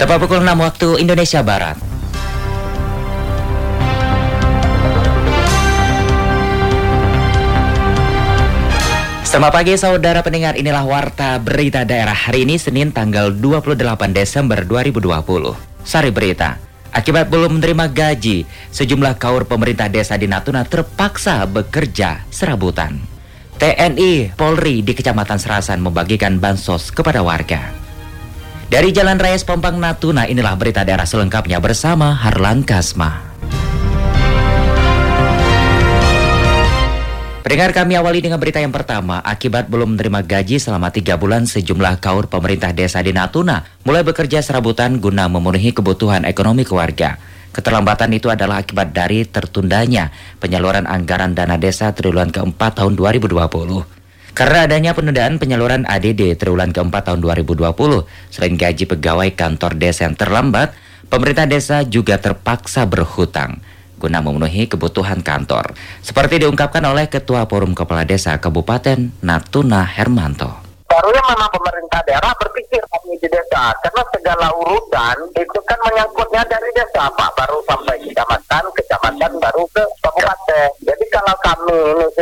Tepat pukul 6 waktu Indonesia Barat. Selamat pagi saudara pendengar, inilah Warta Berita Daerah hari ini Senin tanggal 28 Desember 2020. Sari berita, akibat belum menerima gaji, sejumlah kaur pemerintah desa di Natuna terpaksa bekerja serabutan. TNI Polri di Kecamatan Serasan membagikan bansos kepada warga. Dari Jalan Raya Sepompang Natuna inilah berita daerah selengkapnya bersama Harlan Kasma. Pendengar kami awali dengan berita yang pertama. Akibat belum menerima gaji selama tiga bulan, sejumlah kaur pemerintah desa di Natuna mulai bekerja serabutan guna memenuhi kebutuhan ekonomi keluarga. Keterlambatan itu adalah akibat dari tertundanya penyaluran anggaran dana desa triwulan keempat tahun 2020. Karena adanya penundaan penyaluran ADD triwulan keempat tahun 2020, selain gaji pegawai kantor desa yang terlambat, pemerintah desa juga terpaksa berhutang guna memenuhi kebutuhan kantor. Seperti diungkapkan oleh Ketua Forum Kepala Desa Kabupaten Natuna Hermanto barunya memang pemerintah daerah berpikir kami di desa karena segala urusan itu kan menyangkutnya dari desa Pak baru sampai kecamatan kecamatan baru ke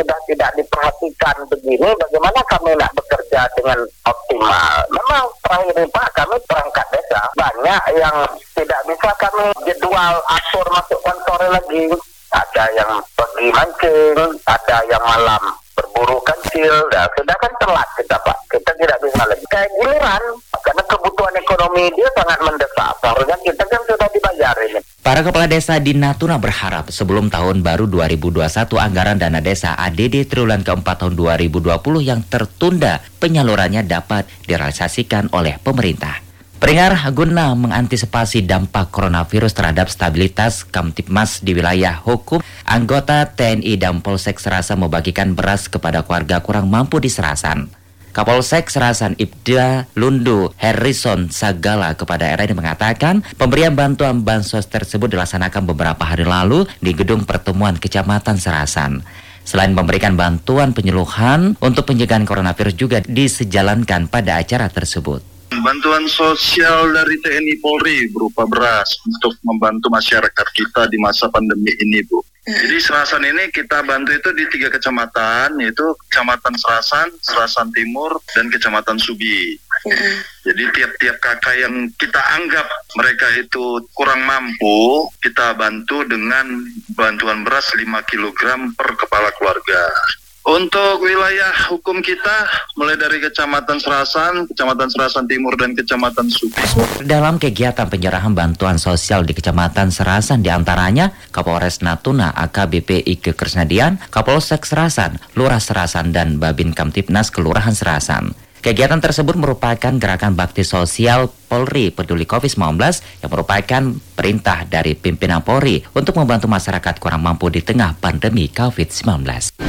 sudah tidak diperhatikan begini bagaimana kami nak bekerja dengan optimal memang terakhir ini Pak kami perangkat desa banyak yang tidak bisa kami jadwal atur masuk kantor lagi ada yang pergi mancing ada yang malam berburu kancil, nah, sudah kan telat kita Pak. Kita tidak bisa lagi. Kayak giliran, karena kebutuhan ekonomi dia sangat mendesak. Seharusnya kita kan sudah dibayar ini. Para kepala desa di Natuna berharap sebelum tahun baru 2021 anggaran dana desa ADD triwulan keempat tahun 2020 yang tertunda penyalurannya dapat direalisasikan oleh pemerintah. Peringar guna mengantisipasi dampak coronavirus terhadap stabilitas Kamtipmas di wilayah hukum, anggota TNI dan Polsek Serasan membagikan beras kepada keluarga kurang mampu di Serasan. Kapolsek Serasan Ibda Lundu Harrison Sagala kepada RRI mengatakan pemberian bantuan bansos tersebut dilaksanakan beberapa hari lalu di gedung pertemuan Kecamatan Serasan. Selain memberikan bantuan penyuluhan untuk pencegahan coronavirus juga disejalankan pada acara tersebut. Bantuan sosial dari TNI Polri berupa beras untuk membantu masyarakat kita di masa pandemi ini, Bu. Jadi Serasan ini kita bantu itu di tiga kecamatan, yaitu Kecamatan Serasan, Serasan Timur, dan Kecamatan Subi. Jadi tiap-tiap kakak yang kita anggap mereka itu kurang mampu, kita bantu dengan bantuan beras 5 kg per kepala keluarga. Untuk wilayah hukum kita mulai dari Kecamatan Serasan, Kecamatan Serasan Timur dan Kecamatan Subi. Dalam kegiatan penyerahan bantuan sosial di Kecamatan Serasan di antaranya Kapolres Natuna AKBP Ike Kresnadian, Kapolsek Serasan, Lurah Serasan dan Babin Kamtipnas Kelurahan Serasan. Kegiatan tersebut merupakan gerakan bakti sosial Polri peduli COVID-19 yang merupakan perintah dari pimpinan Polri untuk membantu masyarakat kurang mampu di tengah pandemi COVID-19.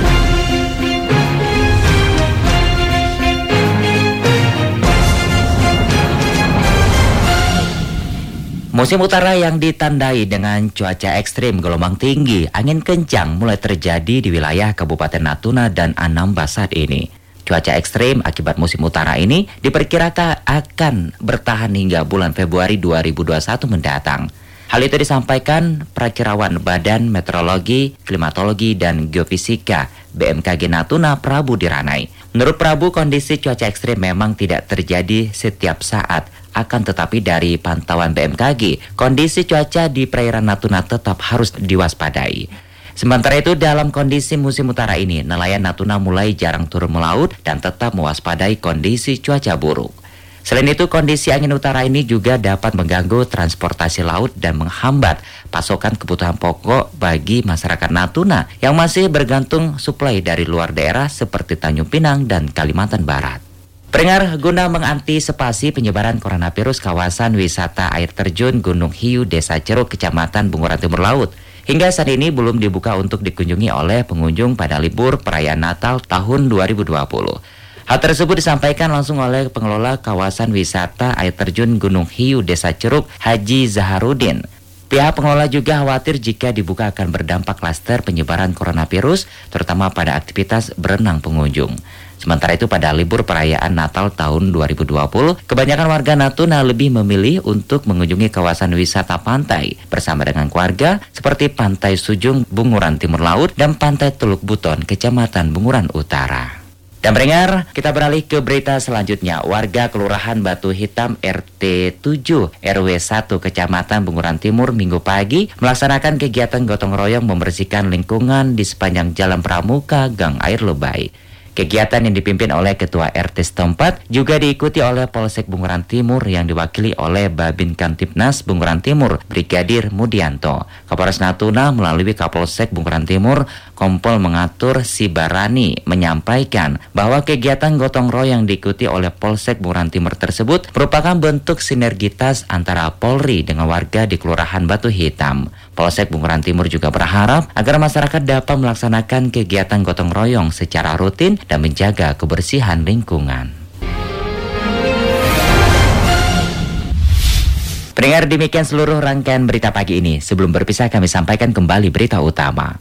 Musim utara yang ditandai dengan cuaca ekstrim, gelombang tinggi, angin kencang mulai terjadi di wilayah Kabupaten Natuna dan Anambas saat ini. Cuaca ekstrim akibat musim utara ini diperkirakan akan bertahan hingga bulan Februari 2021 mendatang. Hal itu disampaikan Prakirawan Badan Meteorologi, Klimatologi, dan Geofisika BMKG Natuna Prabu Diranai. Menurut Prabu, kondisi cuaca ekstrim memang tidak terjadi setiap saat, akan tetapi dari pantauan BMKG, kondisi cuaca di perairan Natuna tetap harus diwaspadai. Sementara itu dalam kondisi musim utara ini, nelayan Natuna mulai jarang turun melaut dan tetap mewaspadai kondisi cuaca buruk. Selain itu, kondisi angin utara ini juga dapat mengganggu transportasi laut dan menghambat pasokan kebutuhan pokok bagi masyarakat Natuna yang masih bergantung suplai dari luar daerah seperti Tanjung Pinang dan Kalimantan Barat. Peringar guna mengantisipasi penyebaran coronavirus kawasan wisata air terjun Gunung Hiu Desa Ceruk Kecamatan Bunguran Timur Laut hingga saat ini belum dibuka untuk dikunjungi oleh pengunjung pada libur perayaan Natal tahun 2020. Hal tersebut disampaikan langsung oleh pengelola kawasan wisata air terjun Gunung Hiu Desa Ceruk Haji Zaharudin. Pihak pengelola juga khawatir jika dibuka akan berdampak klaster penyebaran coronavirus, terutama pada aktivitas berenang pengunjung. Sementara itu pada libur perayaan Natal tahun 2020, kebanyakan warga Natuna lebih memilih untuk mengunjungi kawasan wisata pantai bersama dengan keluarga seperti Pantai Sujung, Bunguran Timur Laut, dan Pantai Teluk Buton, Kecamatan Bunguran Utara. Dan pendengar, kita beralih ke berita selanjutnya. Warga Kelurahan Batu Hitam RT 7 RW 1 Kecamatan Bunguran Timur minggu pagi melaksanakan kegiatan gotong royong membersihkan lingkungan di sepanjang Jalan Pramuka Gang Air Lebay. Kegiatan yang dipimpin oleh Ketua RT setempat juga diikuti oleh Polsek Bunguran Timur yang diwakili oleh Babin Kantipnas Bunguran Timur, Brigadir Mudianto. Kapolres Natuna melalui Kapolsek Bunguran Timur, Kompol mengatur Sibarani menyampaikan bahwa kegiatan gotong royong yang diikuti oleh Polsek Bunguran Timur tersebut merupakan bentuk sinergitas antara Polri dengan warga di Kelurahan Batu Hitam. Polsek Bunguran Timur juga berharap agar masyarakat dapat melaksanakan kegiatan gotong royong secara rutin dan menjaga kebersihan lingkungan. Pendengar demikian seluruh rangkaian berita pagi ini. Sebelum berpisah kami sampaikan kembali berita utama.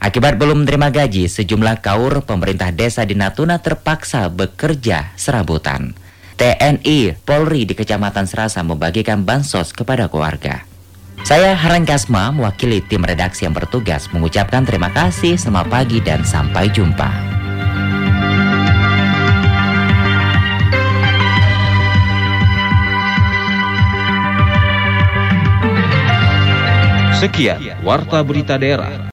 Akibat belum menerima gaji, sejumlah kaur pemerintah desa di Natuna terpaksa bekerja serabutan. TNI Polri di Kecamatan Serasa membagikan bansos kepada keluarga. Saya Haran Kasma, mewakili tim redaksi yang bertugas mengucapkan terima kasih, selamat pagi dan sampai jumpa. Sekian Warta Berita Daerah.